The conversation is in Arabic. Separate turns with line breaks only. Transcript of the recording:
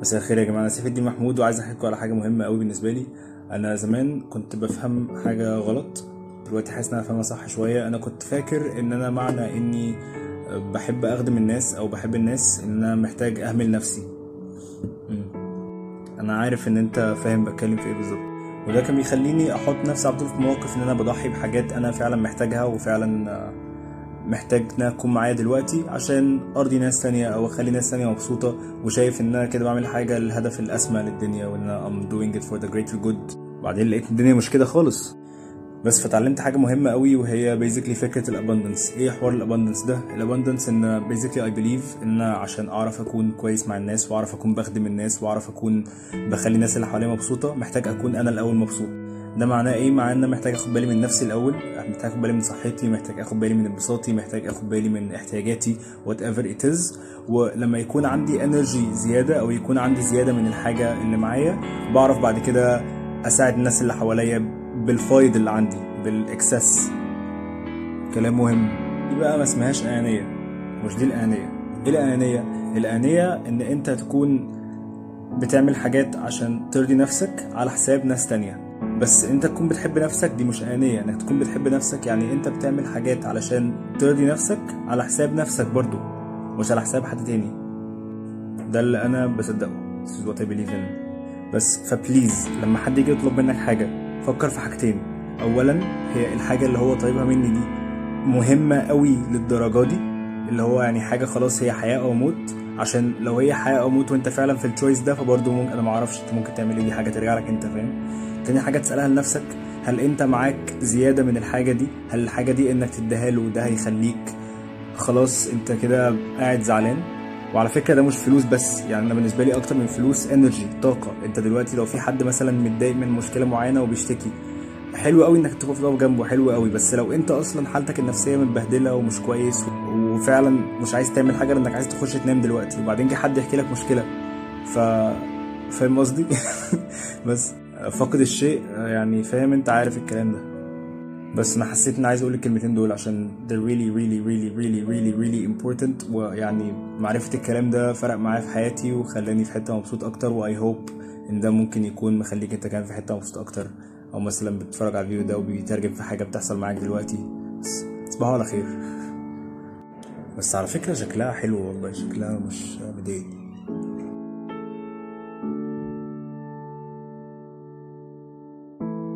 مساء الخير يا جماعة. أنا سيف الدين محمود وعايز أحكي على حاجة مهمة قوي بالنسبة لي. أنا زمان كنت بفهم حاجة غلط دلوقتي حاسس إن أنا فاهمها صح شوية. أنا كنت فاكر إن أنا معنى إني بحب أخدم الناس أو بحب الناس إن أنا محتاج أهمل نفسي. أنا عارف إن أنت فاهم بتكلم في إيه بالظبط. وده كان بيخليني أحط نفسي على طول في مواقف إن أنا بضحي بحاجات أنا فعلا محتاجها وفعلا محتاج انها تكون معايا دلوقتي عشان أرضي ناس تانية أو أخلي ناس تانية مبسوطة وشايف إن أنا كده بعمل حاجة للهدف الأسمى للدنيا وإن أنا I'm doing it for the greater good. بعدين لقيت الدنيا مش كده خالص. بس فتعلمت حاجة مهمة قوي وهي basically فكرة ال abundance إيه حوار ال abundance ده؟ ال abundance إن basically I believe إن عشان أعرف أكون كويس مع الناس وأعرف أكون بخدم الناس وأعرف أكون بخلي الناس اللي حواليا مبسوطة محتاج أكون أنا الأول مبسوط. ده معناه إيه؟ معناه إن أنا محتاج آخد بالي من نفسي الأول محتاج آخد بالي من صحتي محتاج آخد بالي من انبساطي محتاج آخد بالي من احتياجاتي whatever it is ولما يكون عندي energy زيادة أو يكون عندي زيادة من الحاجة اللي معايا بعرف بعد كده أساعد الناس اللي حواليا بالفايض اللي عندي بال excess. كلام مهم. دي بقى ما اسمهاش انانيه مش دي الانانيه إيه الانانيه الانانيه إن أنت تكون بتعمل حاجات عشان ترضي نفسك على حساب ناس تانية. بس انت تكون بتحب نفسك دي مش انانيه انك تكون بتحب نفسك يعني انت بتعمل حاجات علشان ترضي نفسك على حساب نفسك برضو مش على حساب حد تاني. ده اللي أنا بصدقه This is what I believe in. بس ف please لما حد يجي يطلب منك حاجة فكر في حاجتين. اولا هي الحاجة اللي هو طالبها مني دي مهمة قوي للدرجة دي اللي هو يعني حاجة خلاص هي حياة أو موت. عشان لو هي حياة أو موت وأنت فعلا في ال choice ده فبرضه ممكن أنا ما أعرفش أنت ممكن تعمل إيه؟ دي حاجة ترجع لك أنت فاهم؟ تاني حاجة تسألها لنفسك هل أنت معاك زيادة من الحاجة دي؟ هل الحاجة دي إنك تديها له ده هيخليك خلاص أنت كده قاعد زعلان؟ وعلى فكرة ده مش فلوس بس يعني أنا بالنسبة لي أكتر من فلوس انرجي طاقة. أنت دلوقتي لو في حد مثلا متضايق من مشكلة معينة وبيشتكي حلو قوي إنك تقف جنبه حلو قوي. بس لو أنت أصلا حالتك النفسية متبهدلة ومش كويس وفعلا مش عايز تعمل حاجة لانك عايز تخش تنام دلوقتي وبعدين جه حد يحكي لك مشكلة. ف فاهم قصدي؟ بس فقد الشيء يعني فاهم أنت عارف الكلام ده. بس أنا حسيت إن عايز أقول الكلمتين دول عشان they're really really really really really really important. ويعني معرفة الكلام ده فرق معايا في حياتي وخلاني في حتة مبسوط أكتر. واي هوب إن ده ممكن يكون مخليك أنت كمان في حتة مبسوط أكتر. أو مثلا بتتفرج على الفيديو ده وبيترجم في حاجة بتحصل معاك دلوقتي تصبحوا على خير. بس على فكرة شكلها حلو والله شكلها مش مضايقني